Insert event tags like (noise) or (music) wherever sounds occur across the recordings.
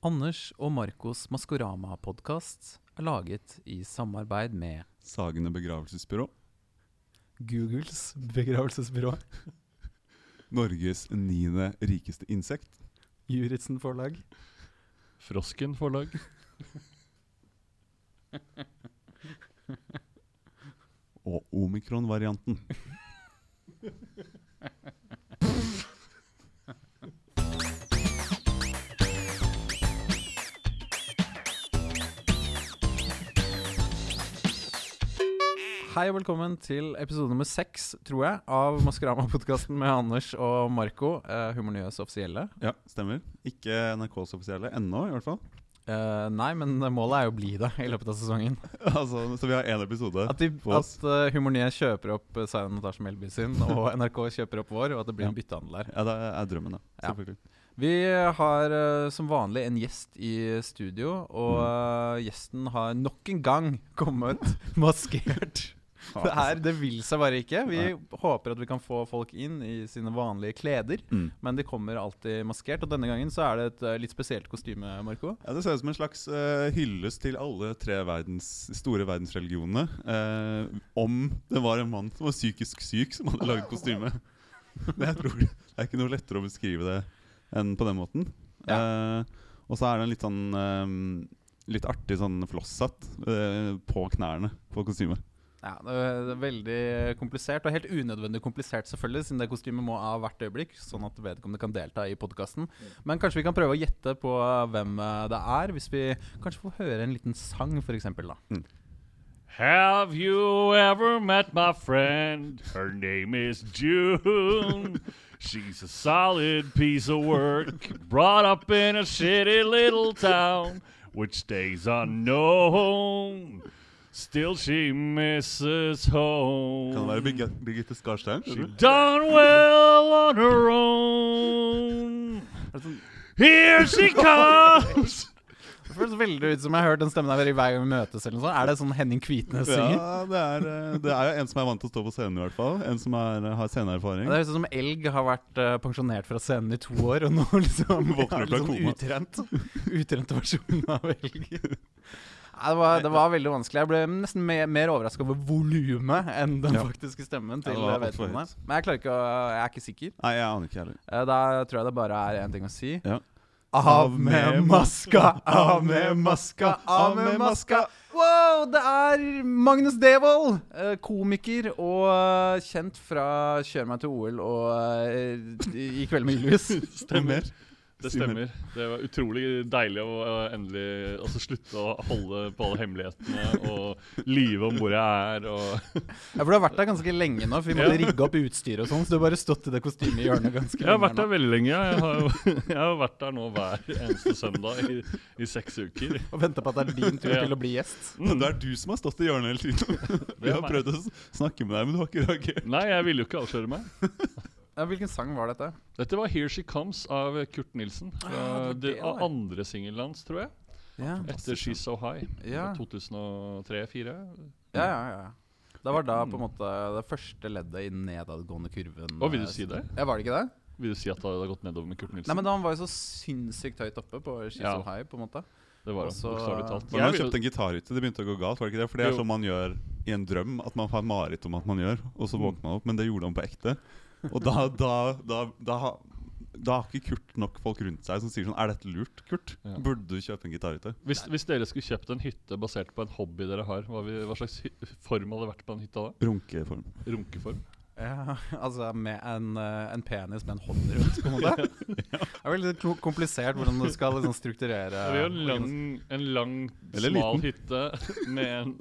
Anders og Marcos Maskorama-podkast er laget i samarbeid med Sagene begravelsesbyrå. Googles begravelsesbyrå, (laughs) Norges niende rikeste insekt. Juritzen forlag, Frosken forlag. Og omikron-varianten. (laughs) Hei og velkommen til episode nummer seks, tror jeg, av Maskorama-podkasten med Anders og Marco, Uh, Humornyhets offisielle. Ja, stemmer. Ikke NRKs offisielle ennå, i hvert fall. Eh, nei, men målet er jo å bli det i løpet av sesongen. (laughs) altså, så vi har én episode. At, de, på oss. at uh, Humornyhet kjøper opp uh, Zain Natasha Melby sin, og (laughs) NRK kjøper opp vår, og at det blir en byttehandel her. Ja, det er drømmen, da. Ja. Selvfølgelig. Vi har uh, som vanlig en gjest i studio, og eh, gjesten har nok en gang kommet (laughs) maskert. Det, er, det vil seg bare ikke. Vi håper at vi kan få folk inn i sine vanlige kleder, Mm. men de kommer alltid maskert. Og denne gangen så er det et eh, litt spesielt kostyme, Marco. Ja, Det ser ut som en slags uh, hyllest til alle tre verdens, store verdensreligionene. Uh, om det var en mann som var psykisk syk, som hadde laget kostyme. (laughs) Men jeg tror det er ikke noe lettere å beskrive det enn på den måten. Eh, og så er det en litt sånn um, Litt artig sånn flosshatt på knærne på kostymet. Ja, det er veldig komplisert, og helt unødvendig komplisert, selvfølgelig, siden det kostymet må av hvert øyeblikk, sånn at vedkommende kan delta i podkasten. Men kanskje vi kan prøve å gjette på hvem eh, det er, hvis vi kanskje får høre en liten sang, f.eks. da. Have you ever met my friend? Her name is June. She's a solid piece of work, brought up in a shitty little town, which stays unknown. Still she misses home. Kan det være Birgit- Birgitte Skarstein? She done well on her own. Here she (laughs) comes. Det føles veldig ut som jeg har hørt den stemmen der i hver gang vi møtes. eller noe sånt. Er det sånn Henning Kvitnes synger? Ja, det er, eh, det er jo en som er vant til å stå på scenen, i hvert fall. En som er, har sceneerfaring. Det høres ut som Elg har vært uh, pensjonert fra scenen i to år, og nå (laughs) liksom sånn koma. utrent. Utrent versjon av Elg. (laughs) Det, var, det var veldig vanskelig. Jeg ble nesten mer, mer overraska over volumet enn den Ja. faktiske stemmen til eh, vedkommende. Men jeg klarer ikke å Jeg er ikke sikker. Nei, jeg aner ikke heller. Eh, Da tror jeg det bare er én ting å si. Ja. Av med maska, av med maska, av med maska. Wow, det er Magnus Devold! eh, Komiker og eh, kjent fra 'Kjør meg til OL' og 'I kveld med Ylvis. (laughs) Stemmer. Det stemmer. Det var utrolig deilig å endelig altså, slutte å holde på alle hemmelighetene og lyve om hvor jeg er. Og (laughs) Ja, for du har vært der ganske lenge nå, for vi måtte Ja. rigge opp utstyr og sånn. Så du har bare stått i det kostymet i hjørnet ganske lenge. jeg har vært der veldig lenge. Jeg har, (laughs) jeg har vært der nå hver eneste søndag i, i seks uker. Og venta på at det er din tur Ja. til å bli gjest. Men det er du som har stått i hjørnet hele tiden. Vi har prøvd å snakke med deg, men du har ikke reagert. Nei, jeg ville jo ikke avsløre meg. Ja, hvilken sang var dette? Dette var 'Here She Comes' av Kurt Nilsen. Fra Ah, det det, det, andre singelen hans, tror jeg. Ja, Etter 'She's So High'. Ja. 2003-2004. ja, ja. ja. Det var da på en måte det første leddet i nedadgående kurven. Å, vil du si det? Ja, Var det ikke det? Vil du si at det hadde gått nedover med Kurt Nilsen? Nei, men da Han var jo så sinnssykt høyt oppe på She's Ja. So High. på en måte det var han også- bokstavelig talt. Man han kjøpte en gitarhytte, det begynte å gå galt. var det ikke det? For det er sånn man gjør i en drøm, at man har mareritt om at man gjør, og så våkner man opp. Men det gjorde han på ekte. Og da, da, da, da, da har ikke Kurt nok folk rundt seg som sier sånn Er dette lurt, Kurt? Ja. Burde du kjøpe en gitarhytte? Hvis, hvis dere skulle kjøpt en hytte basert på en hobby dere har, hva, vi, hva slags form hadde vært på den hytta da? Runkeform. Runkeform? Ja, Altså med en, eh, en penis med en hånd rundt, på en måte. (laughs) Det er veldig komplisert hvordan du skal liksom strukturere Det er jo en lang, en lang smal hytte med en,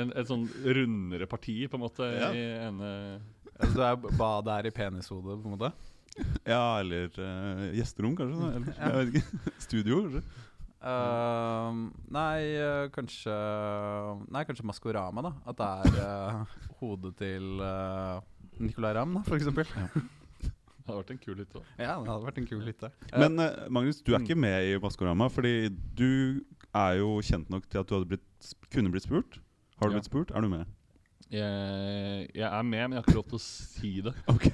en, et sånn rundere parti, på en måte, Ja. i ene Altså, du er badet er i penishodet, på en måte. Ja, eller uh, gjesterom, kanskje? da, Eller, jeg vet ikke. (laughs) Studio, kanskje? Uh, nei, eh, kanskje Nei, kanskje Maskorama, da. At det er uh, hodet til uh, Nicolay Ramm, da, eksempel. Det hadde vært en kul hytte. Ja, det hadde vært en kul hytte. Men uh, Magnus, du er ikke med i Maskorama, fordi du er jo kjent nok til at du hadde blitt, kunne blitt spurt. Har du Ja. blitt spurt? Er du med? Jeg, jeg er med, men jeg har ikke lov til å si det. (laughs) Ok,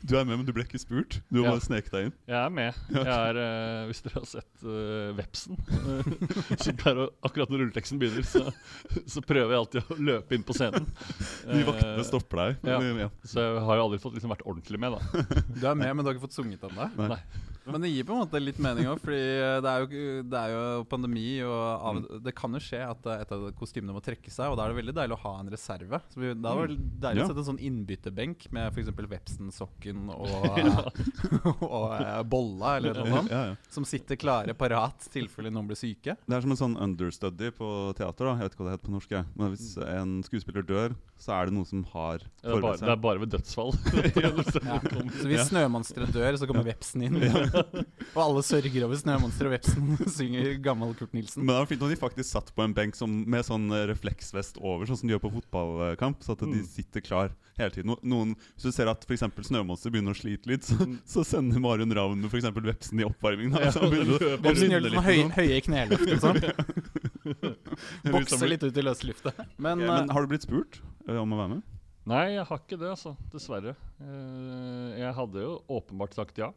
Du er med, men du ble ikke spurt? Du har Ja. bare sneket deg inn? Jeg er med. Jeg er, uh, hvis dere har sett uh, Vepsen eh, (laughs) Så pleier Akkurat når rulleteksten begynner, så, så prøver jeg alltid å løpe inn på scenen. De vaktene stopper deg. ja. Så jeg har jo aldri fått liksom vært ordentlig med, da. Du er med, men du har ikke fått sunget ennå? Nei. Nei. Men det gir på en måte litt mening òg, fordi det er, jo, det er jo pandemi, og av, det kan jo skje at eh, et av kostymene må trekke seg, og da er det veldig deilig å ha en reserve. Så vi, Da er det veldig deilig Ja. å sette en sånn innbytterbenk med f.eks. Vepsen-sokken og, (laughs) (laughs) og og, bolla, eller noe sånt, Ja, ja. som sitter klare parat i tilfelle noen blir syke. Det er som en sånn understudy på teater. da Jeg vet ikke hva det heter på norsk. jeg. Men Hvis en skuespiller dør, så er det noe som har Det er bare, det er bare ved dødsfall. (laughs) Ja. Så hvis snømonsteret dør, så kommer vepsen inn. Og alle sørger over snømonsteret, og vepsen (laughs) synger gammel Kurt Nilsen. Men det var fint om de faktisk satt på en benk som, med sånn eh, refleksvest over, sånn som de gjør på fotballkamp. Så at de Mm. sitter klar hele tiden. Noen, hvis du ser at f.eks. Snømonster begynner å slite litt, så, så sender Marion Ravn eksempel vepsen i oppvarming. Da, Ja, så begynner å Vepsen gjør litt sånn høye, sånn. høye kneløft og sånn. (laughs) (laughs) Bokser litt ut i løsluftet. Men, Ja, men eh, har du blitt spurt eh, om å være med? Nei, jeg har ikke det, altså. Dessverre. Eh, jeg hadde jo åpenbart sagt ja.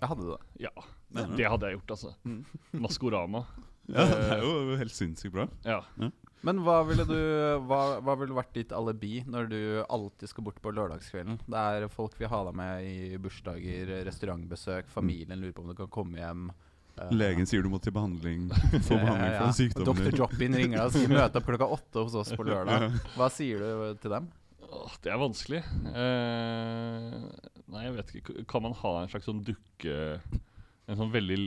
Jeg hadde det. Ja, men det hadde jeg gjort, altså. Mm. (laughs) Maskorama. Ja, det er jo helt sinnssykt bra. Ja. Men hva ville du hva, hva ville vært ditt alibi når du alltid skal bort på lørdagskvelden? Det er folk vil ha deg med i bursdager, restaurantbesøk, familien lurer på om du kan komme hjem. Uh, Legen sier du må til behandling (laughs) Få behandling for en sykdom. Dr. din. Ringer deg og sier (laughs) 'møte opp klokka åtte hos oss på lørdag'. Hva sier du til dem? Åh, det er vanskelig. Eh, nei, jeg vet ikke. Kan man ha en slags sånn dukke En sånn veldig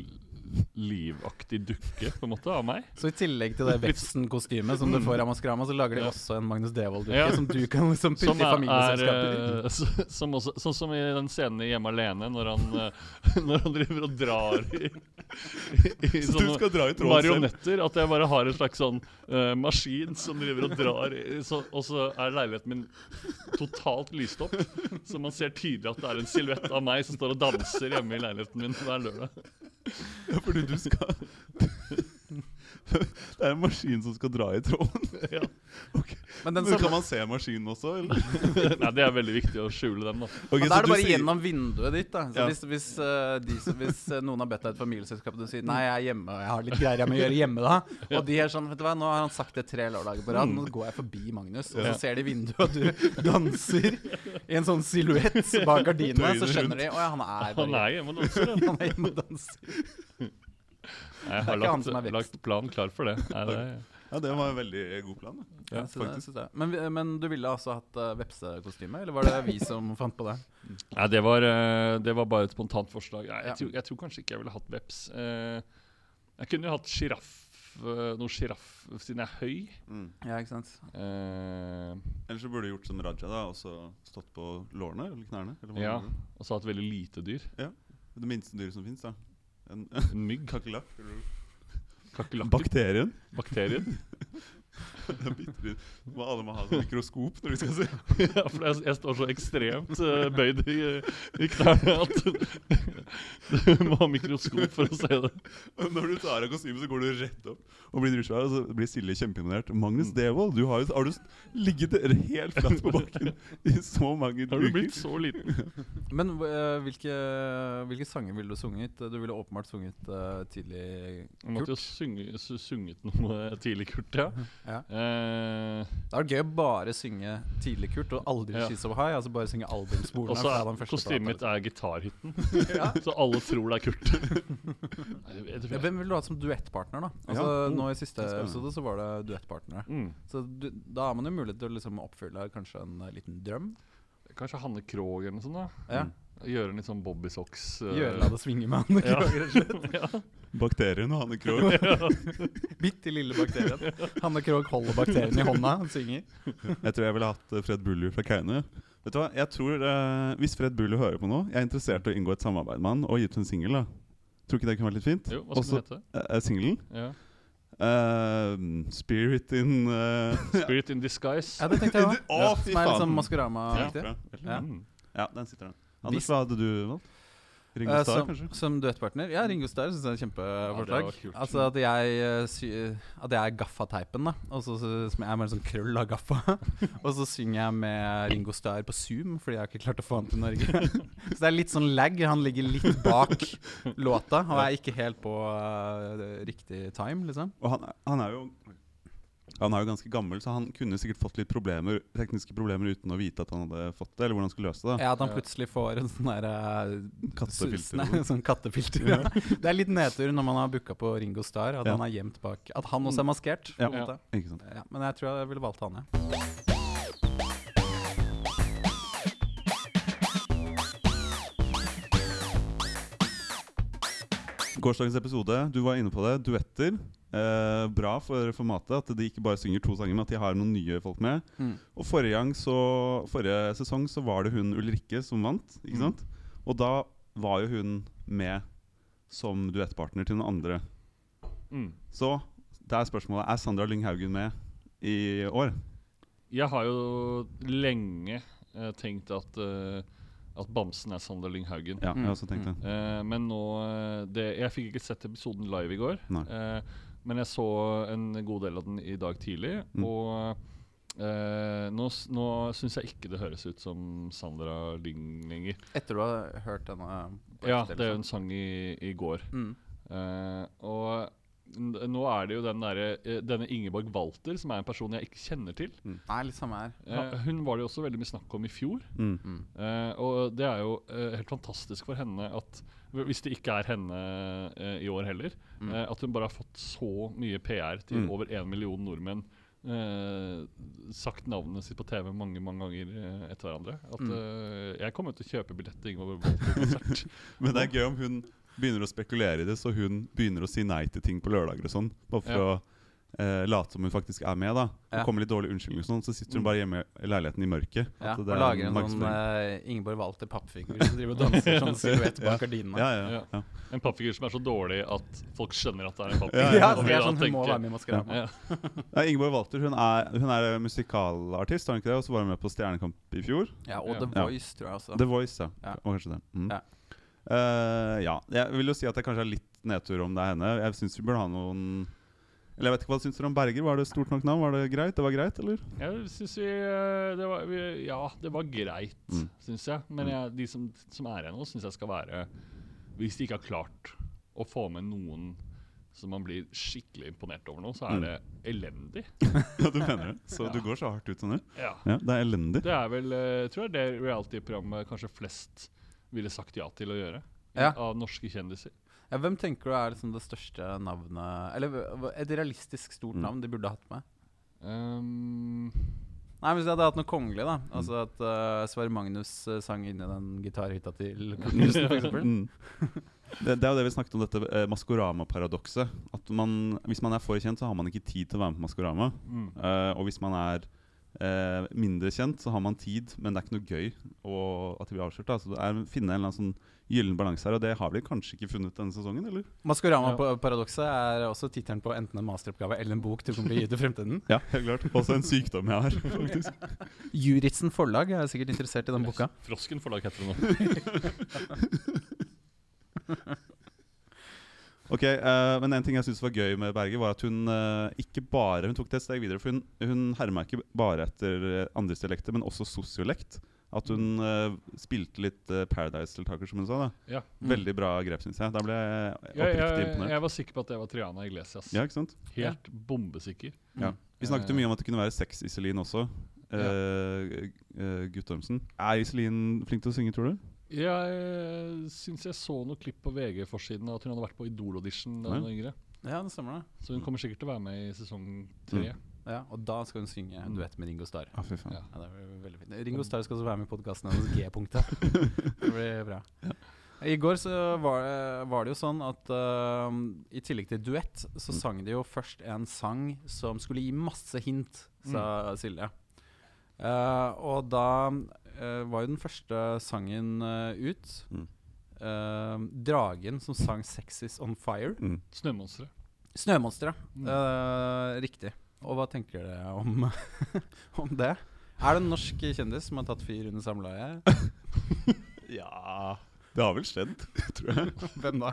livaktig dukke på en måte av meg? Så i tillegg til det Vefsen-kostymet som du får av Maskorama, så lager de Ja. også en Magnus Devold-dukke Ja. som du kan liksom putte Som i er, er familieselskapet. eh, som også, Sånn som i den scenen i Hjemme alene, når han, eh, (laughs) når han driver og drar i, i, i Så du sånne dra i marionetter. At jeg bare har en slags sånn uh, maskin som driver og drar i, så, Og så er leiligheten min totalt lyst opp. Så man ser tydelig at det er en silhuett av meg som står og danser hjemme i leiligheten min hver lørdag. (laughs) Ja, fordi du skal Det er en maskin som skal dra i tråden. (laughs) Ja. Men den Men kan man se maskinen også, eller? (laughs) Nei, det er veldig viktig å skjule dem, da. okay, Men da er det bare sier- gjennom vinduet ditt. da Så Ja. Hvis, hvis, uh, de, hvis eh, noen har bedt deg et familieselskap, og du sier 'nei, jeg er hjemme, og jeg har litt greier jeg må gjøre hjemme', da (laughs) Og de er sånn 'vet du hva, nå har han sagt det tre lørdager på rad, nå går jeg forbi Magnus', og Ja. så ser de vinduet og du danser i en sånn silhuett bak gardinene, så skjønner de 'å ja, han er Han er hjemme og danser. han. han er hjemme og danser'. Jeg har lagt, lagt planen klar for det. Nei, det Ja, det var en veldig god plan. Da. Ja, jeg. Men, men du ville altså hatt uh, vepsekostyme, eller var det vi som (laughs) fant på det? Nei, det var, eh, det var bare et spontant forslag. Nei, jeg, Ja. tror, jeg tror kanskje ikke jeg ville hatt veps. Uh, jeg kunne jo hatt sjiraff. noe sjiraff siden jeg er høy. Mm. Ja, ikke sant? Eh, Ellers så burde du gjort som Raja da, og så stått på lårene eller knærne. Eller ja. Og så hatt veldig lite dyr. Det minste dyret som fins, da. En En mygg. kakerlakk. Bakterien. Bakterien. (laughs) Det (laughs) er bitte litt- Må alle må ha sånn mikroskop når de skal se. (laughs) ja, for jeg, jeg står så ekstremt uh, bøyd i, i knærne at (laughs) du må ha mikroskop for å se det. Når du tar av kostymet, så går du rett opp og blir dritsvær. Og så blir Silje kjempeimponert. Magnus Devold, du har har du ligget helt flatt på bakken i så mange uker? Har du blitt så liten? Men uh, hvilke, hvilke sanger ville du sunget? Du ville åpenbart sunget uh, tidlig Jeg måtte jo synge, su- sunget noe tidlig, Kurt. Ja. Ja. Eh, Det er gøy å bare synge tidlig Kurt, og aldri Ja. She's So High. Altså bare synge albumsporene. og så er kostymet mitt er gitarhytten. (laughs) (laughs) Ja. Så alle tror det er Kurt. (laughs) Ja, Hvem ville du hatt som duettpartner, da? Altså Ja. Nå i siste episode så var det duettpartnere. Mm. Så du, da har man jo mulighet til å liksom oppfylle kanskje en liten drøm. Kanskje Hanne Krogh eller noe sånt. da Ja. Mm. Gjøre en litt sånn Bobby Socks. eh, Gjøre la det svinge med (laughs) Anne Ja. Krogh, rett og slett. (laughs) ja. Bakterien og Hanne Krogh. (laughs) Bitte lille bakterien. Hanne Krogh holder bakterien i hånda og synger. Jeg tror jeg ville hatt eh, Fred Bulli fra Kaune. Vet du hva, jeg tror uh, Hvis Fred Bulli hører på nå Jeg er interessert i å inngå et samarbeid med han og gi ut en singel. Tror ikke det kunne vært litt fint? Jo, hva skal Også- den hete? Singelen? Ja. Uh, Spirit in uh, Spirit in Disguise. Ja, det tenkte jeg òg. Å, fy Som er litt faen! sånn Maskorama-aktig. Ja, Ja. Ja, den sitter der. Anders, hva hadde du valgt? Ringo Eh, Starr, som, kanskje? som duettpartner? Ja, Ringo Starr syns jeg er et kjempeforslag. var kult. altså at jeg, eh, sy At jeg er gaffateipen, da. Og så, så, som jeg er mer sånn krøll av gaffa. (laughs) og så synger jeg med Ringo Starr på Zoom, fordi jeg har ikke klart å få han til Norge. (laughs) så det er litt sånn lag. Han ligger litt bak låta og er ikke helt på uh, riktig time, liksom. Og han, han er jo han er jo ganske gammel, så han kunne sikkert fått litt problemer tekniske problemer uten å vite at han hadde fått det, eller hvordan han skulle løse det. Ja, At han plutselig får en sånn derre Kattefilter. Nei, (laughs) sånn kattefilter. Ja. Det er litt nedtur når man har booka på Ringo Starr, at Ja. han er gjemt bak At han også er maskert. Ja. Ikke sant? Ja, men jeg tror jeg ville valgt han, ja. Gårsdagens episode, du var inne på det. Duetter. Eh, bra for formatet at de ikke bare synger to sanger, men at de har noen nye folk med. Mm. Og forrige, så, forrige sesong så var det hun Ulrikke som vant. Ikke Mm. Og da var jo hun med som duettpartner til noen andre. Mm. Så det er spørsmålet er Sandra Lynghaugen med i år. Jeg har jo lenge eh, tenkt at, eh, at Bamsen er Sander Lynghaugen. Ja, jeg Mm, har også tenkt det. Eh, men nå eh, det, Jeg fikk ikke sett episoden live i går. Nei. Men jeg så en god del av den i dag tidlig. Mm. Og eh, nå, nå syns jeg ikke det høres ut som Sandra Lyng lenger. Etter du har hørt denne Ja, det er jo en sang i, i går. mm. Eh, og nå er det jo den derre eh, denne Ingeborg Walter, som er en person jeg ikke kjenner til. Nei, litt samme her. Eh, hun var det jo også veldig mye snakk om i fjor. Mm. Mm. Eh, og det er jo eh, helt fantastisk for henne at Hvis det ikke er henne eh, i år heller, Mm. eh, at hun bare har fått så mye PR til Mm. over én million nordmenn. eh, sagt navnet sitt på TV mange mange ganger eh, etter hverandre. At Mm. eh, Jeg kommer til å kjøpe billett til Ingeborg på konsert (laughs) Men det er gøy om hun begynner å spekulere i det, så hun begynner å si nei til ting på lørdager og sånn. Bare for Ja. å eh, late som hun faktisk er med, da. Og Ja. kommer litt dårlig unnskyldning og sånn. Så sitter hun Mm. bare hjemme i leiligheten i mørket. Ja, At og det er lager en sånn eh, Ingeborg Walter pappfigur som driver og danser (laughs) sånn silhuett bak gardinene. Ja, ja, Ja. ja. En pappfigur som er så dårlig at folk skjønner at det er en pappfigur. Ja, Ja, ja, så det er sånn Hun må være med i Maskorama. Ja. (laughs) Ja, Ingeborg Walter hun er, hun er musikalartist, hun ikke det? Og så var hun med på Stjernekamp i fjor. Ja, og Ja. The Voice, tror jeg også. The Voice, ja. Ja. Var kanskje det. Mm. Ja. Uh, ja. Jeg vil jo si at det kanskje er litt nedtur om det er henne. Jeg syns vi burde ha noen Eller jeg vet ikke hva syns dere om Berger? Var det stort nok navn? Var det greit? Det var greit, eller? Jeg synes vi, eh, det var, vi Ja, det var greit, Mm. syns jeg. Men Mm. jeg, de som, som er igjen nå, syns jeg skal være Hvis de ikke har klart å få med noen som man blir skikkelig imponert over nå, så er Mm. det elendig. (laughs) Ja, du mener det? Så Ja. du går så hardt ut som det? Ja. Ja, det er elendig. Det er vel jeg tror jeg det reality-programmet kanskje flest ville sagt ja til å gjøre. Ja. Av norske kjendiser. Ja, hvem tenker du er liksom det største navnet Eller et realistisk stort Mm. navn de burde hatt med? Um, Nei, Hvis de hadde hatt noe kongelig, da. Altså at uh, Sverre Magnus uh, sang inn i den gitarhytta til Magnusen f.eks. (laughs) Mm. (laughs) Det, det er jo det vi snakket om, dette eh, Maskorama-paradokset. At man, Hvis man er for kjent, så har man ikke tid til å være med på Maskorama. mm. Uh, og hvis man er eh, mindre kjent, så har man tid, men det er ikke noe gøy å, at de blir avslørt. Så det er å finne en eller annen sånn gyllen balanse her, og det har vi kanskje ikke funnet denne sesongen, eller? Maskorama-paradokset er også tittelen på enten en masteroppgave eller en bok du kommer til å gi til fremtiden. (laughs) Ja, helt klart. Også en sykdom jeg har, (laughs) faktisk. Juritzen forlag er sikkert interessert i den boka. Frosken forlag heter det nå. (laughs) Ok, uh, Men en ting jeg syntes var gøy med Berge, var at hun uh, ikke bare Hun tok det et steg videre. For hun, hun herma ikke bare etter eh, andres dialekter, men også sosiolekt. At hun uh, spilte litt Paradise-deltaker, som hun sa. da Ja. Veldig bra grep, syns jeg. Da ble jeg Jeg, oppriktig jeg, imponert. jeg var sikker på at det var Triana Iglesias. Ja, ikke sant? Helt bombesikker. Ja. Vi snakket jo mye om at det kunne være sex-Iselin også. Uh, Guttormsen. Er Iselin flink til å synge, tror du? Jeg syns jeg så noe klipp på VG-forsiden at hun hadde vært på Idol-audition da hun var yngre. Ja, det stemmer det. Så hun kommer sikkert til å være med i sesong tre. Ja, Og da skal hun synge en duett med Ringo Starr. Ah, fy faen. Ja. Ja, det blir veldig fint. Ringo Starr skal også være med i podkasten hennes (laughs) G-punktet. Det blir bra. I går så var det, var det jo sånn at uh, i tillegg til duett, så Mm. sang de jo først en sang som skulle gi masse hint, sa Silje. Uh, og da uh, var jo den første sangen uh, ut Mm. uh, Dragen som sang 'Sex Is On Fire'. Mm. Snømonstre. Snømonstre. Mm. Uh, riktig. Og hva tenker dere om, (laughs) om det? Er det en norsk kjendis som har tatt fyr under samleie? (laughs) Ja Det har vel skjedd, (laughs) tror jeg. Hvem da?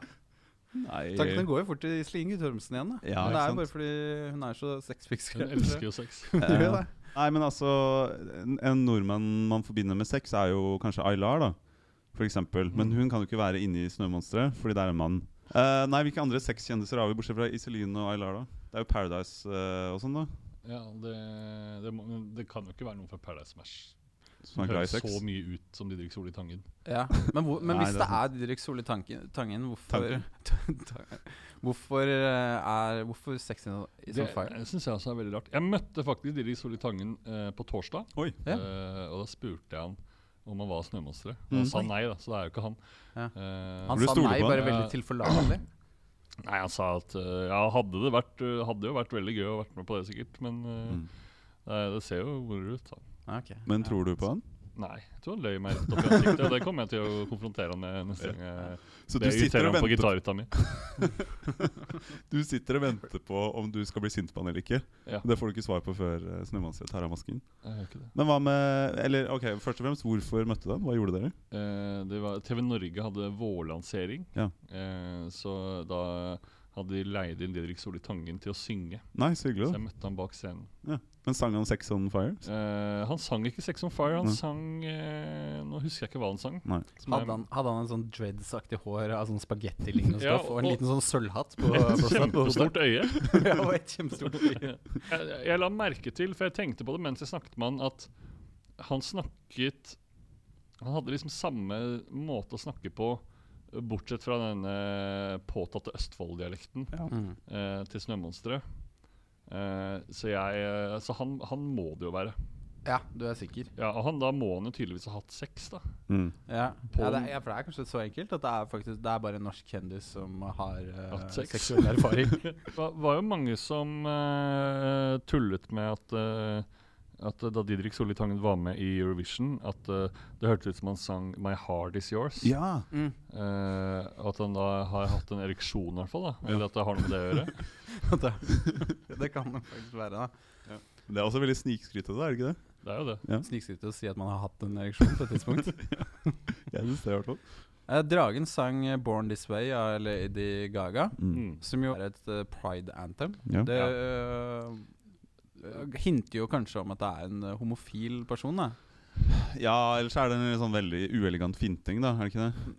Nei Tankene går jo fort til Iselin Guttormsen igjen. da Ja, Men det er jo bare fordi hun er så Hun elsker jo sex. Det. Nei, men altså En, en nordmann man forbinder med sex, er jo kanskje Aylar, da. For eksempel. Men hun kan jo ikke være inni Snømonsteret, fordi det er en mann. Uh, nei, hvilke andre sexkjendiser har vi, bortsett fra Iselin og Aylar, da? Det er jo Paradise uh, og sånn, da. Ja, det, det, må, det kan jo ikke være noen fra Paradise Smash. Som er glad i Høres sex. så mye ut som Didrik Solli Tangen. Ja. Men, hvor, men Nei, hvis det er er Didrik Solli Tangen, Tangen hvorfor. (laughs) Hvorfor eh, er Hvorfor Sex in is Fire? Det fire? syns jeg også er veldig rart. Jeg møtte faktisk Didrik Solli Tangen eh, på torsdag. Oi. Ja. Eh, og da spurte jeg han om han var snømonsteret. Mm. han sa nei, da, så det er jo ikke han. Ja. Eh, Han sa nei bare veldig tilforlatelig. (clears throat) nei, han sa at eh, ja, hadde det vært eh, Hadde jo vært veldig gøy å vært med på det, sikkert. Men eh, Mm. det, det ser jo moro ut. da. Ah, ok. Men Ja. tror du på han? Nei, jeg tror han løy meg rett opp i ansiktet. Og det kommer jeg til å konfrontere han med neste gang jeg (laughs) Så du sitter, og venter på (laughs) du sitter og venter på om du skal bli sint på han eller ikke. Ja. Det får du ikke svar på før uh, Snømannsrett tar av masken. Men hva med Eller ok, først og fremst, hvorfor møtte du ham? Hva gjorde dere? Eh, det var, TV Norge hadde vårlansering, Ja. eh, så da hadde de leid inn Didrik Solli Tangen til å synge. Nei, så Så hyggelig. jeg møtte han bak scenen. Ja. Men sang han Sex on Fire? Eh, han sang ikke 'Sex on Fire'. Han Nei. sang eh, Nå husker jeg ikke hva han sang. Nei. Hadde han, hadde han en sånn dreads-aktig hår av sånn spagetti-lignende Ja, stoff og en liten sånn sølvhatt på, (laughs) et kjempestort (laughs) øye. ja, og et kjempestort øye. jeg, jeg la merke til, for jeg tenkte på det mens jeg snakket med han, at han snakket Han hadde liksom samme måte å snakke på, bortsett fra denne påtatte Østfold-dialekten Mm. eh, til Snømonsteret. Eh, så jeg eh, Så han, han må det jo være. Ja, du er sikker. Ja, og han, Da må han jo tydeligvis ha hatt sex, da. Mm. Ja, På- ja, det, er, ja for det er kanskje så enkelt at det er faktisk Det er bare en norsk kjendis som har eh, sex. seksuell erfaring. (laughs) Det var, var jo mange som eh, tullet med at eh, at eh, da Didrik Solli Tangen var med i Eurovision, at uh, det hørtes ut som han sang 'My Heart Is Yours'. Ja! Mm. Uh, at han da har hatt en ereksjon, i hvert fall. da Eller at det har noe med det å gjøre. (laughs) det, (laughs) det kan det faktisk være. da Det er også veldig snikskrytete, er det ikke det? Det er jo det. Ja. Snikskrytete å si at man har hatt en ereksjon på et tidspunkt. (laughs) Jeg synes det i hvert fall. Eh, Dragen sang 'Born This Way' av Lady Gaga, Mm. Mm. som jo er et uh, pride anthem. Ja. Det eh, hinter jo kanskje om at det er en eh, homofil person. da ja, ellers er det en sånn veldig uelegant finting, da. Er det ikke det?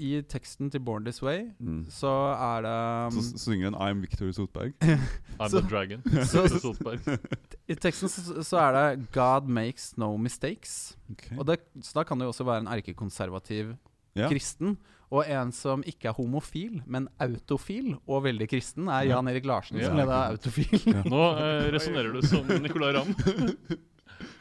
I teksten til 'Born This Way' Mm. så er det Så um, Så synger den 'I'm Victor Sotberg'. (laughs) I'm Så- the Dragon. (laughs) så-. (laughs) I teksten så, så er det 'God makes no mistakes'. Okay. Og det, Så da kan det jo også være en erkekonservativ Ja. kristen. Og en som ikke er homofil, men autofil og veldig kristen, er Jan Erik Larsen, Ja. som leder av Ja. Nå eh, resonnerer du som Nicolay Ramm. (laughs)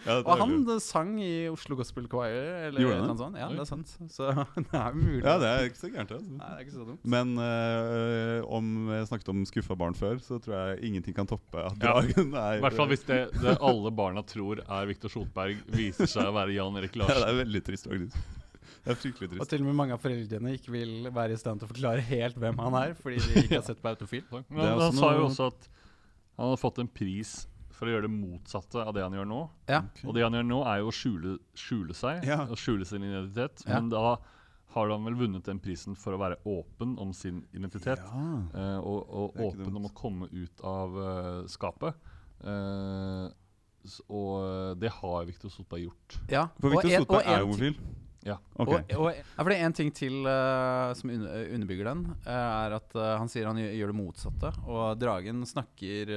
Ja, Og han eh, sang i Oslo Gospel Choir, eller Gjorde han sånt. Ja, det er sant. Så (laughs) det er mulig. ja, det er ikke så gærent. Altså. Nei, det er ikke så dumt. Men øh, om jeg snakket om skuffa barn før, så tror jeg ingenting kan toppe at Ja. Er I hvert fall hvis det, det alle barna tror er Viktor Solberg, viser seg å være Jan Erik Larsen. (laughs) ja, Det er veldig trist, faktisk. Det er fryktelig Og til og med mange av foreldrene ikke vil være i stand til å forklare helt hvem han er, fordi de ikke har sett på Autofil. Men han, også sa jo også at han hadde fått en pris for å gjøre det motsatte av det han gjør nå. Ja. Og det han gjør nå, er jo å skjule, skjule seg Ja. og skjule sin identitet. Ja. Men da har han vel vunnet den prisen for å være åpen om sin identitet. Ja. eh, og og åpen dumt. om å komme ut av uh, skapet. Uh, og det har Victor Sotberg gjort. Ja. For Victor Sotberg er homofil? Ja. Okay. Og, og, ja, for det er en ting til uh, som un underbygger den, uh, er at uh, han sier han gjør, det motsatte. Og Dragen snakker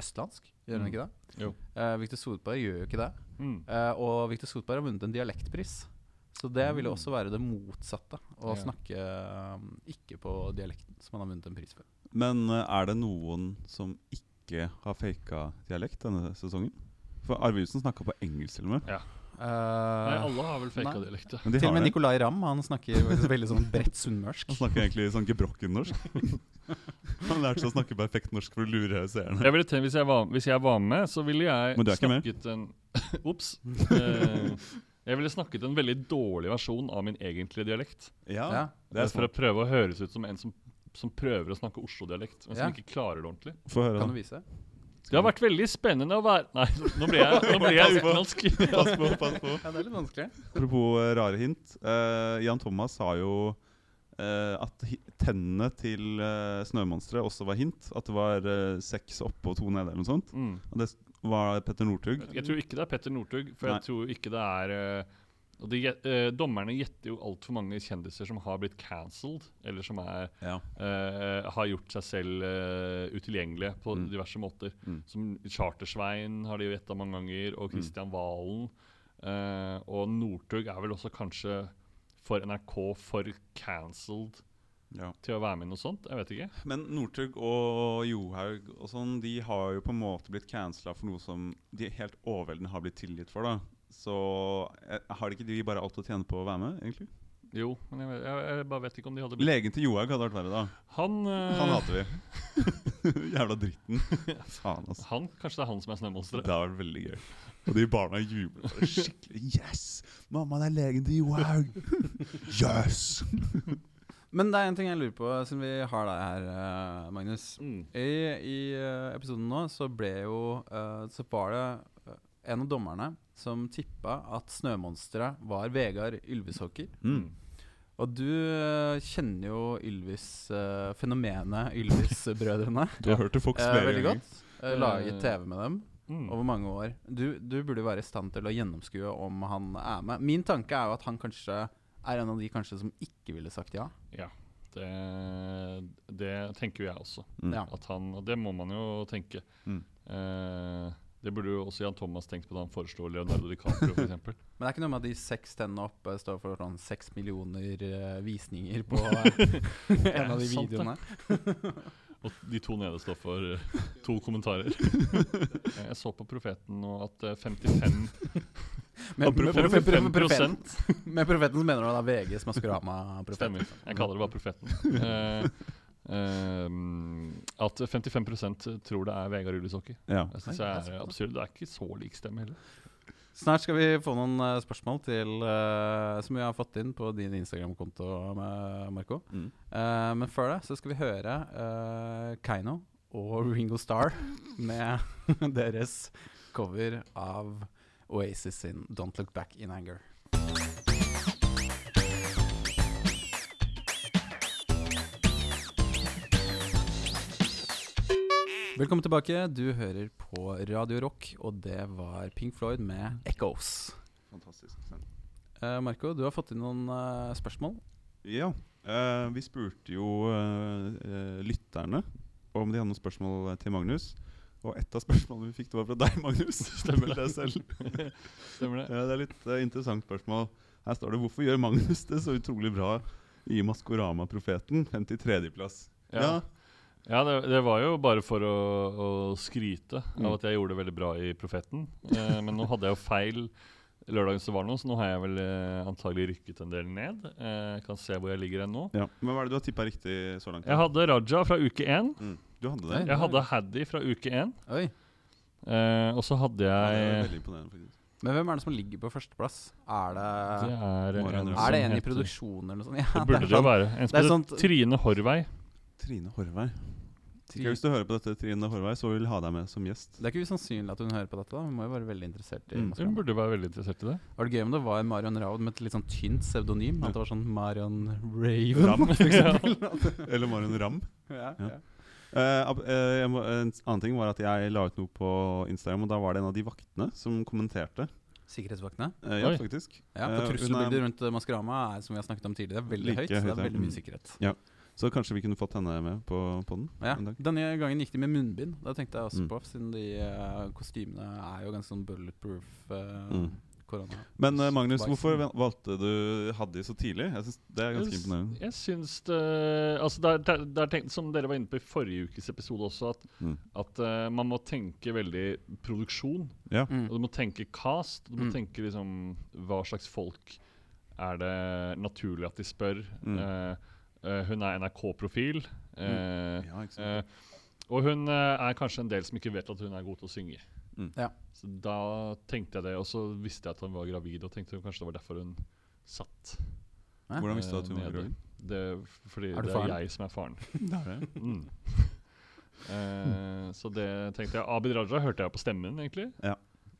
østlandsk, gjør han Mm. ikke det? Jo. Uh, Victor Sotberg gjør jo ikke det. Mm. Eh, og Victor Sotberg har vunnet en dialektpris. Så det ville jo også være det motsatte. Å Ja. snakke ikke på dialekten som han har vunnet en pris for. Men er det noen som ikke har faka dialekt denne sesongen? For Arve Johnsen snakka på engelsk til og med. Eh, Nei, alle har vel faka dialekt. til og med det. Nicolay Ramm han snakker veldig sånn bredt sunnmørsk. Han snakker egentlig sånn gebrokken norsk. (laughs) Han lærte seg å snakke perfekt norsk for å lure seerne. Jeg ville tenkt, hvis, jeg var, hvis jeg var med, så ville jeg ikke med? snakket en (laughs) Ops. Uh, jeg ville snakket en veldig dårlig versjon av min egentlige dialekt. Ja, Ja. det er for å prøve å høres ut som en som, som prøver å snakke Oslo-dialekt, men som Ja. ikke klarer det ordentlig. Få høre, Kan du vise? Det har vært veldig spennende å være Nei, nå blir jeg, nå blir jeg utenlandsk. Pass på, pass på. Ja, det er litt vanskelig. Apropos eh, rare hint. Uh, Jan Thomas sa jo uh, at tennene til uh, snømonsteret også var hint. At det var uh, seks oppe og to nede, eller noe sånt. Mm. Og det var Petter Northug. Jeg tror ikke det er Petter Northug, for Nei. jeg tror ikke det er og de, eh, Dommerne gjetter jo altfor mange kjendiser som har blitt cancelled, eller som er, Ja. eh, har gjort seg selv uh, utilgjengelige på Mm. diverse måter. Mm. Som Chartersvein har de jo gjetta mange ganger, og Kristian Valen. eh, og Northug er vel også kanskje for NRK for cancelled ja. til å være med i noe sånt. Jeg vet ikke. Men Northug og Johaug og sånn, de har jo på en måte blitt cancela for noe som de helt overveldende har blitt tilgitt for. da Så har har ikke de bare alt å tjene på å være med, egentlig? Jo, men jeg, vet- jeg, jeg bare vet ikke om de hadde blitt Legen til Johaug hadde vært verre, da. Han, eh, Han hater vi. (laughs) Jævla dritten. (laughs) Faen, altså. han, Kanskje det er han som er Det har vært veldig gøy. Og de barna jubler skikkelig. Yes! Mamma, det er legen til Johaug! (laughs) Yes! Men det er en ting jeg lurer på, siden vi har deg her, eh, Magnus. Mm. I, i eh, episoden nå så ble jo eh, Så var det eh, en av dommerne som tippa at snømonsteret var Vegard Ylvisåker. Mm. Og du eh, kjenner jo Ylvis-fenomenet, fenomenet Ylvis-brødrene (laughs) Du har hørt det Fox flere uh, veldig godt. Uh, laget TV med dem Mm. over mange år. Du, du burde være i stand til å gjennomskue om han er med. Min tanke er jo at han kanskje er en av de kanskje som ikke ville sagt ja. Ja. Det, det tenker jo jeg også. Mm. At han, og det må man jo tenke. Mm. Eh, det burde jo også Jan Thomas tenkt på da han foreslo Leonardo DiCaprio, f.eks. (laughs) Men det er ikke noe med at de seks tennene oppe står for sånn seks millioner eh, visninger på (laughs) en av de sant, videoene. (laughs) Og de to nede står for eh, to kommentarer. Eh, jeg så på Profeten nå at eh, 55 Med, med, med, med, med, 55 profeten, med profeten så mener du da VGs Maskorama-profet? Stemmer. Jeg kaller det bare Profeten. Eh, at 55% tror det er Vegard Ylvisåker. Ja. Jeg synes det er absurd. Det er ikke så lik stemme heller. Snart skal vi få noen eh, spørsmål til eh, som vi har fått inn på din Instagram-konto, Marco. Mm. Eh, men før det så skal vi høre uh, Keiino og Ringo Starr (laughs) med (laughs) deres cover av Oasis sin 'Don't Look Back in Anger'. Velkommen tilbake. Du hører på Radio Rock, og det var Pink Floyd med 'Echoes'. Fantastisk. Uh, Marco, du har fått inn noen uh, spørsmål. Ja. Uh, vi spurte jo lytterne om de hadde noen spørsmål til Magnus. Og et av spørsmålene vi fikk, det var fra deg, Magnus. (laughs) Stemmer det selv? (laughs) Stemmer det? Ja, det er litt interessant spørsmål. Her står det 'Hvorfor gjør Magnus det så utrolig bra i Maskorama-profeten?' 53.-plass. Ja. Ja, det, det var jo bare for å, å skryte Mm. av at jeg gjorde det veldig bra i Profeten. Eh, men nå hadde jeg jo feil lørdagen som var nå, så nå har jeg vel eh, antagelig rykket en del ned. Eh, kan se hvor jeg ligger hen nå. Ja. Men hva er det du har tippa riktig så langt? Jeg hadde Raja fra uke én. mm. Du hadde det? Jeg hadde Haddy fra uke én. Oi. Eh, og så hadde Ja, det jeg veldig imponerende, faktisk. Men hvem er det som ligger på førsteplass? Er det, Det er, en er det en i produksjonen eller noe sånt? (laughs) Ja, Det burde det jo sånn- være. En som er heter Trine Horvei. Trine Horvei. Tri- hvis du hører på dette, Trine Horvei, så vil vi ha deg med som gjest. Det er ikke usannsynlig at hun hører på dette. da Hun må jo være veldig interessert i Mm. Hun burde være veldig interessert i det. Var det gøy om det var Marion Raud med et litt sånn tynt pseudonym? At det var sånn Marion Raven? Ram. (laughs) (laughs) Eller Marion Ram. ja, Ja. ja. Uh, eh, må, en annen ting var at jeg la ut noe på Instagram, og da var det en av de vaktene som kommenterte. Sikkerhetsvaktene? Uh, ja, Oi. faktisk. Ja, for Trusselbildet rundt Maskorama er som vi har snakket om tidligere, veldig Like høyt. Så det er veldig mye Mm. sikkerhet. Så kanskje vi kunne fått henne med på podden Ja. en dag. Denne gangen gikk de med munnbind. Det tenkte jeg også Mm. på, siden de uh, kostymene er jo ganske sånn bulletproof uh, Mm. korona. Men uh, Magnus, hvorfor valgte du Haddy så tidlig? Jeg synes Det er ganske imponerende. Jeg syns det Altså, det er, det er- er tenkt, som dere var inne på i forrige ukes episode også, at, Mm. at man må tenke veldig produksjon. Ja. Mm. Og du må tenke cast. Du må Mm. tenke liksom hva slags folk er det naturlig at de spør. Mm. Eh, eh, hun er NRK-profil. eh, Ja, uh, og hun er kanskje en del som ikke vet at hun er god til å synge. Mm. Ja. Så da tenkte jeg det, og så visste jeg at hun var gravid, og tenkte hun kanskje det var derfor hun satt. Hæ? Hvordan visste du at hun var gravid? Det, fordi Er det faren? er jeg som er faren. (laughs) Det er det. Mm. (laughs) Eh, Så det tenkte jeg Abid Raja hørte jeg på stemmen, egentlig.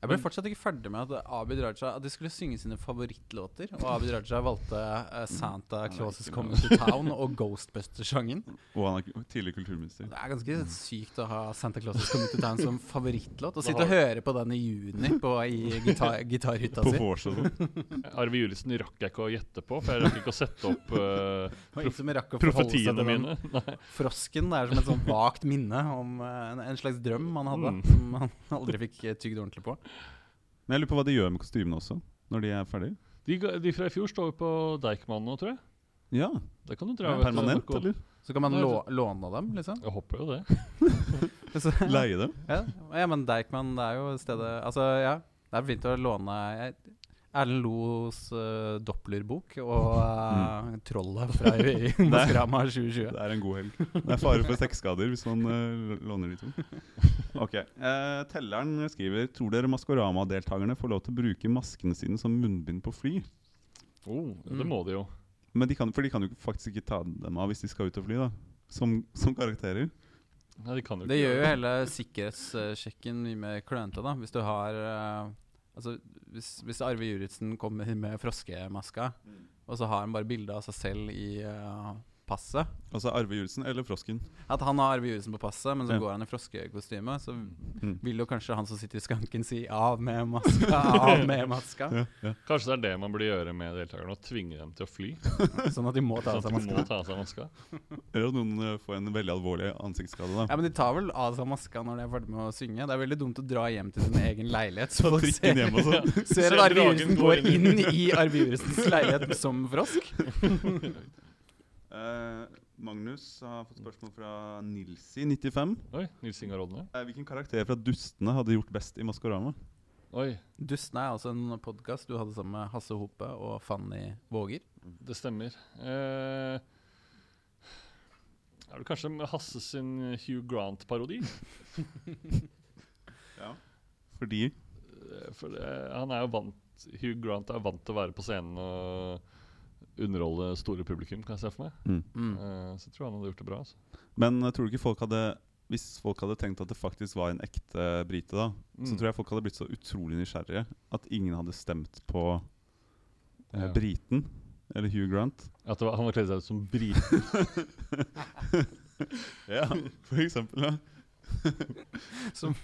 Jeg ble fortsatt ikke ferdig med at Abid Raja At de skulle synge sine favorittlåter. Og Abid Raja valgte uh, Santa Claus is Coming to Town og Ghostbusters-sangen. Og han er tidligere kulturminister. Det er ganske sykt å ha Santa Claus is Coming to Town som (laughs) favorittlåt. Og sitte og høre på den i juni på, i gitar, gitarhytta På si. vors og sånn. (laughs) Arve Julisen rakk jeg ikke å gjette på, for jeg rakk ikke å sette opp (laughs) uh, profetiene mine. Nei. frosken. Det er som et sånn vagt minne om uh, en, en slags drøm man hadde, Mm. som man aldri fikk tygd ordentlig på. Men jeg lurer på hva de gjør med kostymene også, når de er ferdige. De, de fra i fjor står jo på Deichman nå, tror jeg. Ja, Det kan du dra Permanent, eller? Så kan man lå, låne dem, liksom. Jeg håper jo det. (laughs) Leie dem? ja, ja, men Deichman, det er jo stedet Altså, ja. Det er fint å låne jeg, Erlend Los uh, Doppler-bok og eh, 'Trollet' fra i, Maskorama (laughs) 2020. Det er en god helg. Det er fare for sexskader hvis man uh, låner de to. Ok, uh, Telleren skriver Tror dere Maskorama-deltakerne får lov til å bruke maskene sine som munnbind på fly? Oh, det Mm. må de jo. Men de kan, For de kan jo faktisk ikke ta dem av hvis de skal ut og fly, da. Som, som karakterer. Nei, de kan jo Det gjør jo hele sikkerhetssjekken mye mer klønete, da. Hvis du har Altså, hvis, hvis Arve Juritzen kommer med froskemaska, og så har han bare bilde av seg selv i eh, passet Altså Arve Juritzen eller Frosken. At han har Arve Juritzen på passet, men så Ja. går han i froskekostyme, så Mm. vil jo kanskje han som sitter i skanken si 'av med maska', 'av (laughs) med maska'. Ja, ja. Kanskje det er det man burde gjøre med deltakerne, å tvinge dem til å fly. (laughs) Sånn at de må ta Sånn av seg maska. ta av seg maska. Eller at noen eh, får en veldig alvorlig ansiktsskade. da Ja, men De tar vel av seg maska når de er ferdig med å synge. Det er veldig dumt å dra hjem til sin egen leilighet. Så (laughs) folk ser, hjem og sånn. ser at Arve Julesen Juritzen går inn inn i Arve Juritzens leilighet som frosk. Eh, Magnus har fått spørsmål fra Nilsi95. Oi, Nils Ingar Rodne. Eh, hvilken karakter fra Dustene hadde gjort best i Maskorama? Oi, Dustene er altså en podkast du hadde sammen med Hasse Hope og Fanny Våger. det stemmer. Uh, er det kanskje Hasse sin Hugh Grant-parodi? (laughs) Ja. Fordi Eh, For han er jo vant Hugh Grant er vant til å være på scenen og underholde store publikum, kan jeg se for meg. mm. Mm. Eh, så jeg tror han hadde gjort det bra. Altså. Men uh, tror du ikke folk hadde Hvis folk hadde tenkt at det faktisk var en ekte brite, da, så Mm. tror jeg folk hadde blitt så utrolig nysgjerrige at ingen hadde stemt på uh, Ja. briten. Eller Hugh Grant. At det var, han var kledd seg ut som Briten (laughs) Ja, for eksempel. Ja. (laughs) Som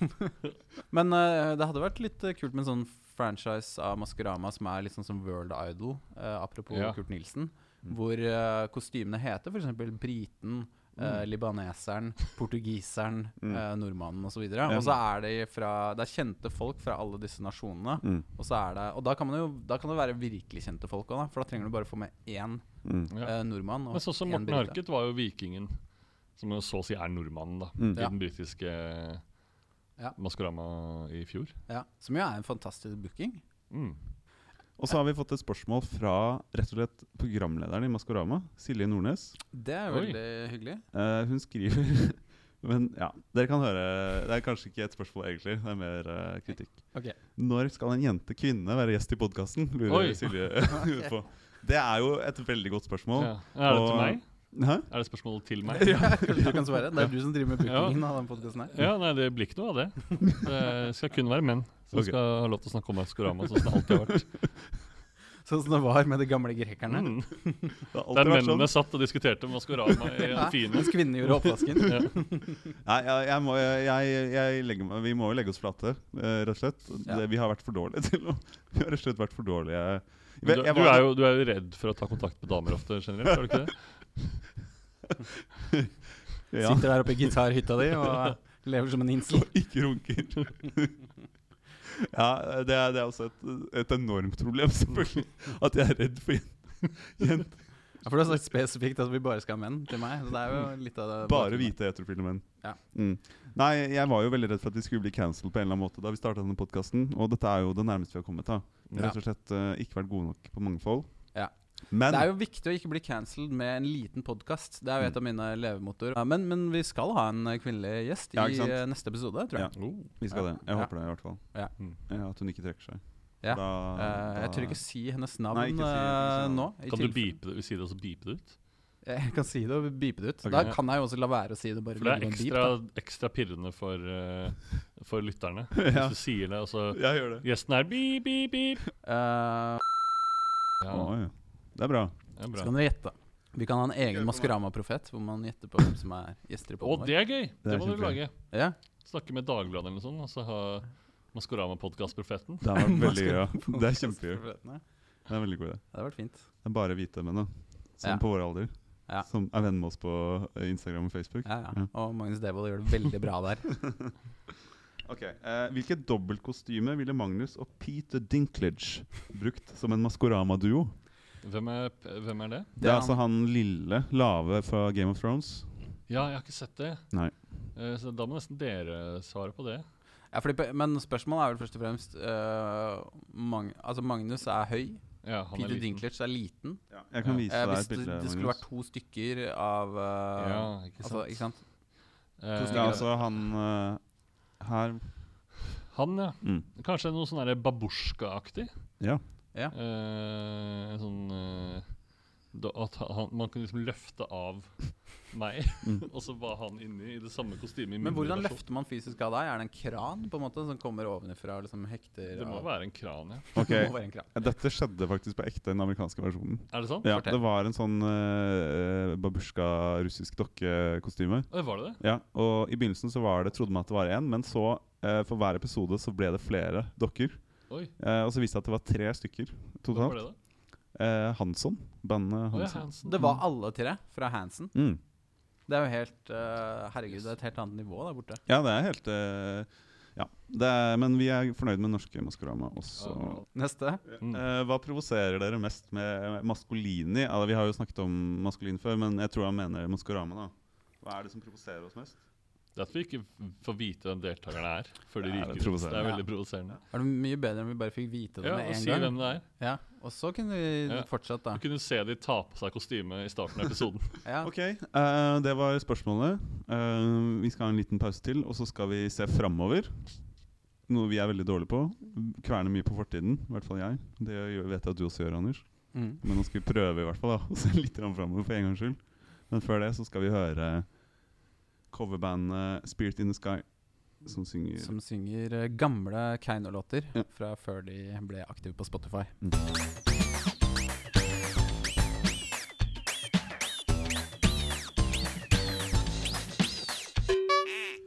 Men uh, det hadde vært litt eh, kult med en sånn franchise av Maskorama som er litt sånn som World Idol, uh, apropos Ja. Kurt Nilsen. Mm. Hvor uh, kostymene heter f.eks. briten, Mm. libaneseren, portugiseren, Mm. nordmannen osv. Og, og så er de fra Det er kjente folk fra alle disse nasjonene. Mm. Og så er det Og da kan, man jo, da kan det være virkelig kjente folk òg, for da trenger du bare få med én Mm. Nordmann. Og Men sånn som Morten. Harket var jo vikingen. Som så å si er nordmannen, da. Mm. I Ja. den britiske Ja. Maskorama i fjor. Ja, som jo er en fantastisk booking. Mm. Og så har vi fått et spørsmål fra rett og slett programlederen i Maskorama, Silje Nordnes. Det er Oi. veldig hyggelig. Uh, hun skriver (laughs) Men ja, dere kan høre Det er kanskje ikke et spørsmål, egentlig. Det er mer uh, kritikk. Okay. Når skal en jente kvinne være gjest i podkasten? Lurer Oi. Silje (laughs) (laughs) på. Det er jo et veldig godt spørsmål. Ja. Er det til meg? Hæ? Er det spørsmålet til meg? (laughs) ja, kanskje du kan svare? Det er du som driver med bookingen av den podkasten her. Ja, nei, det blir ikke noe av det. Det skal kun være menn som okay. skal ha lov til å snakke om Maskorama, sånn som det alltid har vært. (laughs) Sånn som det var med de gamle grekerne. Mm. (laughs) Det Der mennene sånn. satt og diskuterte Maskorama i Ja, fine. mens kvinnene gjorde oppvasken. Ja. Nei, jeg, må, jeg, jeg legger meg, vi må jo legge oss flate, eh, rett og slett. Ja. Det, vi har vært for dårlige til å Vi har rett og slett vært for dårlige. Du, Jeg du, er jo, du er jo redd for å ta kontakt med damer ofte generelt, er du ikke det? Ja, Sitter der oppe i gitarhytta di og lever som en insel. og ikke runker. ja, det er, det er også et, et enormt problem, selvfølgelig. At jeg er redd for jenter. Ja, for du har sagt spesifikt at vi bare skal ha menn til meg. Så det er jo litt av det Bare hvite heterofile menn. Ja. Mm. Nei, jeg var jo veldig redd for at vi skulle bli cancelled på en eller annen måte da vi starta denne podkasten. Og dette er jo det nærmeste vi har kommet. da Vi har Ja. Rett og slett uh, ikke vært gode nok på mangfold. Men Det er jo viktig å ikke bli cancelled med en liten podkast. Det er jo et av mine levemotorer. Ja, men, men vi skal ha en eh, kvinnelig gjest i Ja, eh, neste episode, tror jeg. Ja. Oh. vi skal Ja. det. Jeg Ja. håper det, i hvert fall. Ja. Mm. Ja, at hun ikke trekker seg. Ja. Da, Eh, jeg da- tør ikke si hennes navn Nei, si eh, hennes navn. nå. i Kan du beepe det, si det og så beepe det ut? Jeg kan si det og beepe det ut. Okay. Da kan jeg jo også la være å si det. Bare For det er ekstra, beep, ekstra pirrende for, uh, for lytterne. (laughs) Ja. Hvis du sier det, og så Jeg gjør det. Gjesten er beep, beep, beep. Uh, Ja, Oh, ja. Det er bra. det er så kan dere gjette. Vi kan ha en egen Maskorama-profet, hvor man gjetter på hvem som er gjester i Å, det er gøy! Det, er må du lage. Ja. Snakke med Dagbladet eller noe sånt, og så ha Maskorama-podkast-profeten. (laughs) Det er veldig gøy. Det er kjempegøy. Det er en veldig god idé. Det hadde vært fint. Det er bare hvite menn da. Som Ja. på vår alder. Ja. Som er venn med oss på Instagram og Facebook. Ja, ja. Ja. Og Magnus Devold gjør det veldig bra der. (laughs) Ok, eh, Hvilket dobbeltkostyme ville Magnus og Peter Dinklage brukt som en Maskorama-duo? Hvem er, hvem er det? Det er altså han lille, lave fra Game of Thrones. Ja, jeg har ikke sett det. Nei. Eh, så da må nesten dere svare på det. Ja, fordi, men spørsmålet er vel først og fremst eh, Mag Altså Magnus er høy. Ja, han er liten. Dinklage er liten. Jeg kan vise Eh, deg hvis et det, bilde. det skulle vært to stykker av eh, Ja, ikke sant. altså, ikke sant? Eh, stykker Ja, altså han eh, her han, ja. mm. Kanskje noe sånn der babusjka-aktig. Ja. Ja. Eh, sånn eh, da, At han, man kunne liksom løfte av meg, Mm. (laughs) og så var han inni i det samme kostymet. i Men hvordan versjon. løfter man fysisk av deg? Er det en kran på en måte som kommer ovenifra og liksom hekter Det må av- være en kran, ja. Ok, (laughs) Det må være en kran. Dette skjedde faktisk på ekte i den amerikanske versjonen. Er det sant? Ja, Fortell. Det var en sånn uh, babusjka-russisk dokkekostyme. Oi, var det det? Ja, og I begynnelsen så var det, trodde man at det var én, men så eh, for hver episode så ble det flere dokker. Oi, Eh, og så viste det at det var tre stykker hva var det da? Eh, Hansson. Bandet Å ja, Hansson. Hansen. Det var alle tre fra Hansen. Mm. Det er jo helt uh, Herregud, det er et helt annet nivå der borte. Ja, det er helt uh, Ja. Det er, men vi er fornøyd med norske Maskorama også. Ja. Neste. Mm. Eh, hva provoserer dere mest med Maskolini? Altså, vi har jo snakket om Maskolin før, men jeg tror han mener Maskorama. da Hva er det som provoserer oss mest? Det er at vi ikke får vite hvem deltakerne er før de Ja, det er. Det er veldig provoserende. Er det mye bedre om vi bare fikk vite det Ja, med en si gang? hvem det er. Ja, Og så kunne vi Ja. fortsatt, da. Du kunne se de ta på seg kostyme i starten av episoden. (laughs) Ja. Ok, uh, det var spørsmålet. Uh, vi skal ha en liten pause til, og så skal vi se framover. Noe vi er veldig dårlige på. Kverner mye på fortiden, i hvert fall jeg. Det vet jeg at du også gjør, Anders. Mm. Men nå skal vi prøve i hvert fall da, (laughs) å se litt framover for en gangs skyld. Men før det så skal vi høre coverbandet Spirit in the Sky, som synger Som synger eh, gamle Keiino-låter Ja. fra før de ble aktive på Spotify.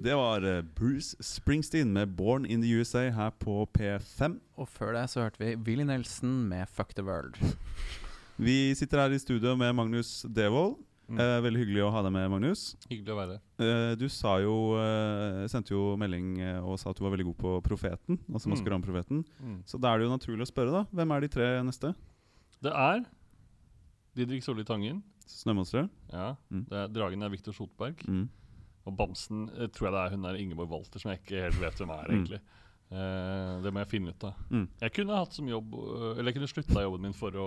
Det var eh, Bruce Springsteen med 'Born in the USA' her på P5. Og før det så hørte vi Willy Nelson med 'Fuck the World'. (laughs) Vi sitter her i studio med Magnus Devold. Mm. Eh, veldig hyggelig å ha deg med, Magnus. Hyggelig å være. Eh, du sa jo, eh, sendte jo melding eh, og sa at du var veldig god på Profeten. Altså Mm. Maskeranprofeten. Mm. Så da er det jo naturlig å spørre, da. Hvem er de tre neste? Det er Didrik Solli Tangen. Snømonsteret? Ja. Mm. Er, dragen er Viktor Sotberg. Mm. Og bamsen eh, tror jeg det er hun er Ingeborg Walter, som jeg ikke helt vet hvem er, Mm. egentlig. Eh, det må jeg finne ut av. Mm. Jeg kunne hatt som jobb øh, Eller jeg kunne slutta jobben min for å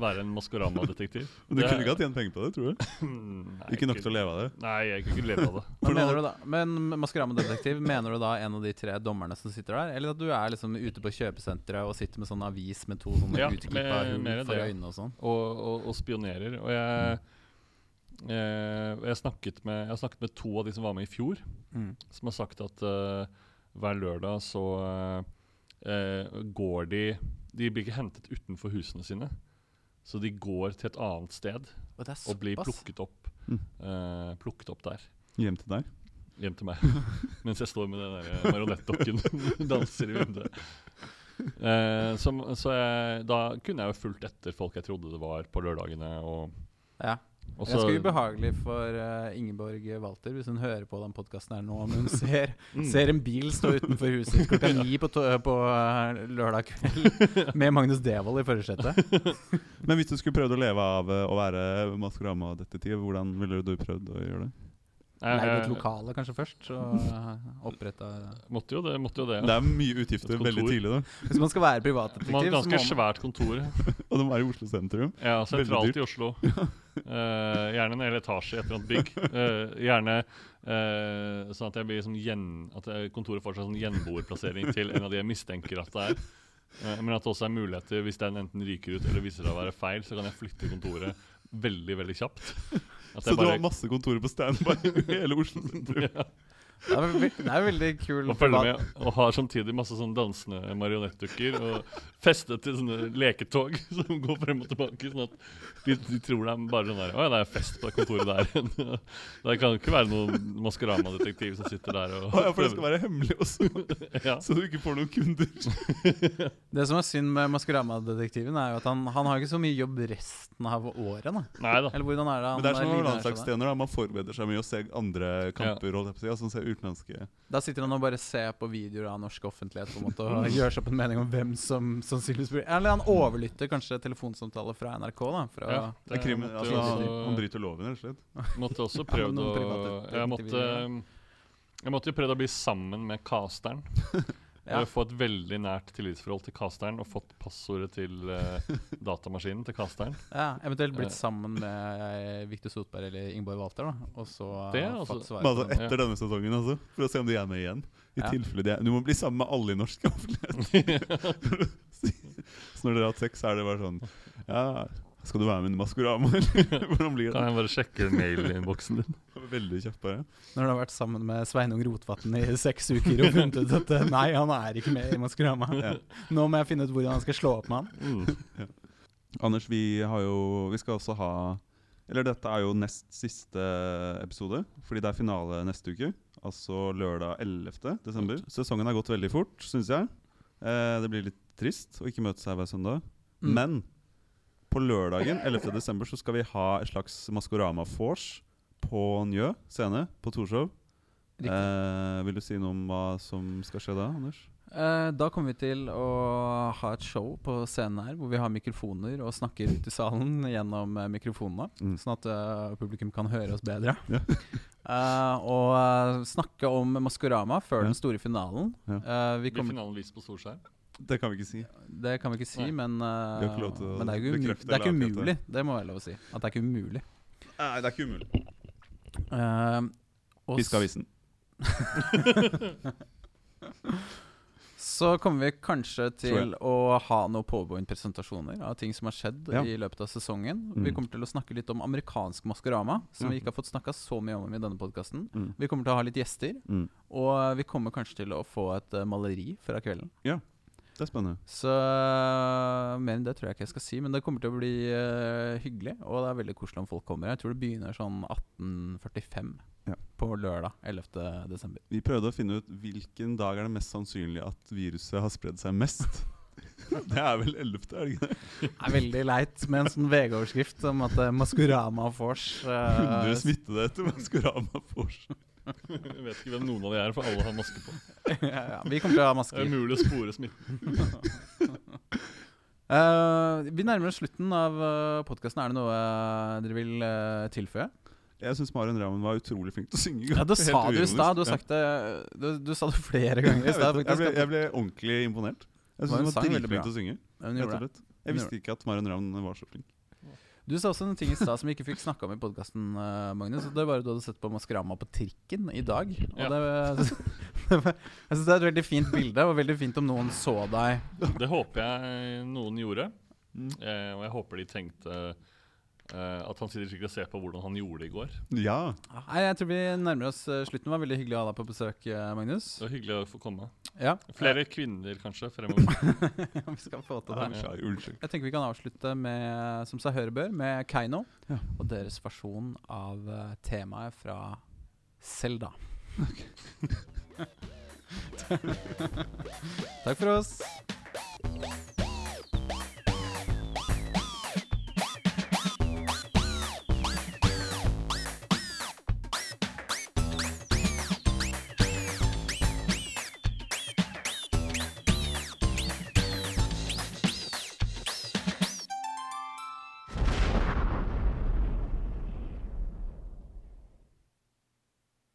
være en Maskorama-detektiv. (laughs) Du Det- kunne ikke ha tjent penger på det, tror du? (laughs) Nei, Ikke nok til å leve av det? Nei, jeg kunne ikke leve av det. (laughs) men mener du da? Men Maskorama-detektiv, mener du da en av de tre dommerne som sitter der? Eller at du er liksom ute på kjøpesenteret og sitter med sånn avis med to sånne Ja, utklippa mer- hull for øynene og sånn? Og, og, og spionerer. Og jeg, eh, jeg, snakket med, jeg har snakket med to av de som var med i fjor, Mm. som har sagt at eh, hver lørdag så eh, går de De blir ikke hentet utenfor husene sine. Så de går til et annet sted Og og blir plukket opp, Mm. eh, plukket opp der. Hjem til deg? Hjem til meg. (laughs) Mens jeg står med den der marionettdokken (laughs) danser i vinduet. Eh, som, så jeg, da kunne jeg jo fulgt etter folk jeg trodde det var på lørdagene. Og, Ja. Og Ganske ubehagelig for uh, Ingeborg Walter hvis hun hører på den podkasten her nå, om hun ser, (laughs) Mm. ser en bil stå utenfor huset klokka ni på, to på uh, lørdag kveld (laughs) med Magnus Devold i førersetet. (laughs) Men hvis du skulle prøvd å leve av uh, å være Maskorama-detektiv, hvordan ville du prøvd å gjøre det? Jeg- Leide et lokale kanskje først, og uh, oppretta (laughs) Måtte jo det. måtte jo det, Det er mye utgifter veldig tidlig, da. Hvis man skal være Man privatdetektiv, så må ganske man svært kontor. (laughs) Og de er i Oslo sentrum. Ja, Sentralt i Oslo. (laughs) Uh, gjerne en hel etasje i et eller annet bygg. Uh, gjerne uh, sånn at jeg blir som gjen, At kontoret får seg sånn gjenboerplassering til en av de jeg mistenker at det er. Eh, men at det også er muligheter, hvis den enten ryker ut eller viser seg å være feil, så kan jeg flytte kontoret veldig veldig kjapt. Så bare... du har masse kontorer på standby i hele Oslo sentrum? (laughs) Det er, ve det er veldig kul og følger med og har samtidig masse sånn dansende marionettdukker og festet til sånne leketog (laughs) som går frem og tilbake. Sånn at de, de tror det er bare sånn der Å ja, det er fest på det kontoret der. (laughs) det kan ikke være noen Maskorama-detektiv som sitter der og Å ja, for det skal være hemmelig også, (laughs) ja. så du ikke får noen kunder. Det som er synd med Maskorama-detektiven, er jo at han, han har ikke så mye jobb resten av året. da Nei da. Eller hvordan er det han Men det er som å være landslagstjener. Man forbereder seg mye og ser andre kamper. på å altså ser utenlandske Da sitter han og bare ser på videoer av norsk offentlighet på en måte og gjør seg opp en mening om hvem som sannsynligvis blir Eller han overlytter kanskje telefonsamtaler fra NRK. da Fra, Ja, Det er krim, altså, jo han, han bryter loven, rett og slett. (laughs) Måtte også prøvd å private jeg måtte, jeg måtte jo prøvd å bli sammen med casteren. (laughs) Ja. Få et veldig nært tillitsforhold til casteren og fått passordet til eh, (laughs) datamaskinen til casteren. Ja, eventuelt blitt Eh. sammen med eh, Victor Sotberg eller Ingeborg Walter. da Og så Det, er altså. fått svar Men altså den. etter denne sesongen, altså. For å se om de er med igjen. I Ja. tilfelle de er Du må bli sammen med alle i norsk (laughs) offentlighet. så (laughs) når dere har hatt sex, så er det bare sånn Ja, skal du være med i Maskorama, eller? Hvordan blir Kan det? jeg bare sjekke mailinnboksen din? Veldig kjapt, bare. Når du har vært sammen med Sveinung Rotvatn i seks uker og funnet ut at eh, nei, han er ikke med i Maskorama. Ja. Nå må jeg finne ut hvordan han skal slå opp med han. Mm. Anders, vi har jo Vi skal også ha Eller dette er jo nest siste episode, fordi det er finale neste uke. Altså lørdag 11. desember. Sesongen har gått veldig fort, syns jeg. Eh, det blir litt trist å ikke møtes her hver søndag. Mm. Men på lørdagen 11. desember så skal vi ha et slags Maskorama-vors på Njø scene på Torshov. Eh, vil du si noe om hva som skal skje da, Anders? Eh, da kommer vi til å ha et show på scenen her hvor vi har mikrofoner og snakker ut i salen (laughs) gjennom eh, mikrofonene. Mm. Sånn at eh, publikum kan høre oss bedre. (laughs) Ja. (laughs) Eh, og eh, snakke om Maskorama før Ja. den store finalen. Ja. Eh, vi Blir finalen vist på storskjerm? Det kan vi ikke si. det kan vi ikke si, Nei. men, uh, men det er det er ikke umulig. Det må være lov å si. At det er ikke umulig. Nei, det er ikke umulig. Eh, Fiskeavisen. (laughs) Så kommer vi kanskje til å ha noen powerpoint-presentasjoner av ting som har skjedd Ja. i løpet av sesongen. Mm. Vi kommer til å snakke litt om amerikansk Maskorama, som mm. vi ikke har fått snakka så mye om i denne podkasten. Mm. Vi kommer til å ha litt gjester, Mm. og vi kommer kanskje til å få et eh, maleri fra kvelden. Det er spennende. Så eh, mer enn det tror jeg ikke jeg skal si, men det kommer til å bli uh, hyggelig. Og det er veldig koselig om folk kommer. Jeg tror det begynner sånn 18.45 Ja. på lørdag 11. desember. Vi prøvde å finne ut hvilken dag er det mest sannsynlig at viruset har spredd seg mest. (laughs) Det er vel 11., er det ikke det? Det er veldig leit med en sånn VG-overskrift om at uh, Maskorama Force uh, 100 smittede etter Maskorama Fors. Jeg vet ikke hvem noen av de er, for alle har maske på. (laughs) ja, ja, Vi kommer til å ha masker. Det er mulig umulig å spore smitten. uh, (laughs) vi nærmer oss slutten av uh, podkasten. Er det noe eh, dere vil uh, tilføye? Jeg syns Marion Ramen var utrolig flink til å synge. Ja, Det sa du i stad. Du, du, du sa det flere ganger i Jeg, stad. Jeg, jeg, jeg ble ordentlig imponert. Jeg Hun syns hun var dritflink til å synge. Slett. Jeg visste ikke at Marion Ramen var så flink. Du sa også noen ting i stad som vi ikke fikk snakka om i podkasten, Magnus. og Det var jo du hadde sett på Maskorama på trikken i dag. Og Ja. det, (laughs) jeg synes det er et veldig fint bilde, og veldig fint om noen så deg. Det håper jeg noen gjorde. Mm. Eh, og jeg håper de tenkte eh, at han sitter sikkert og ser på hvordan han gjorde det i går. Ja. Nei, Jeg tror vi nærmer oss eh, slutten. Det var veldig hyggelig å ha deg på besøk, eh, Magnus. Det var hyggelig å få komme. Ja, Flere kvinner kanskje fremover. (laughs) vi skal få til det. Ja. Jeg tenker vi kan avslutte med, som seg høre bør, med Keiino Ja. og deres versjon av eh, temaet fra Selda. (laughs) Takk for oss.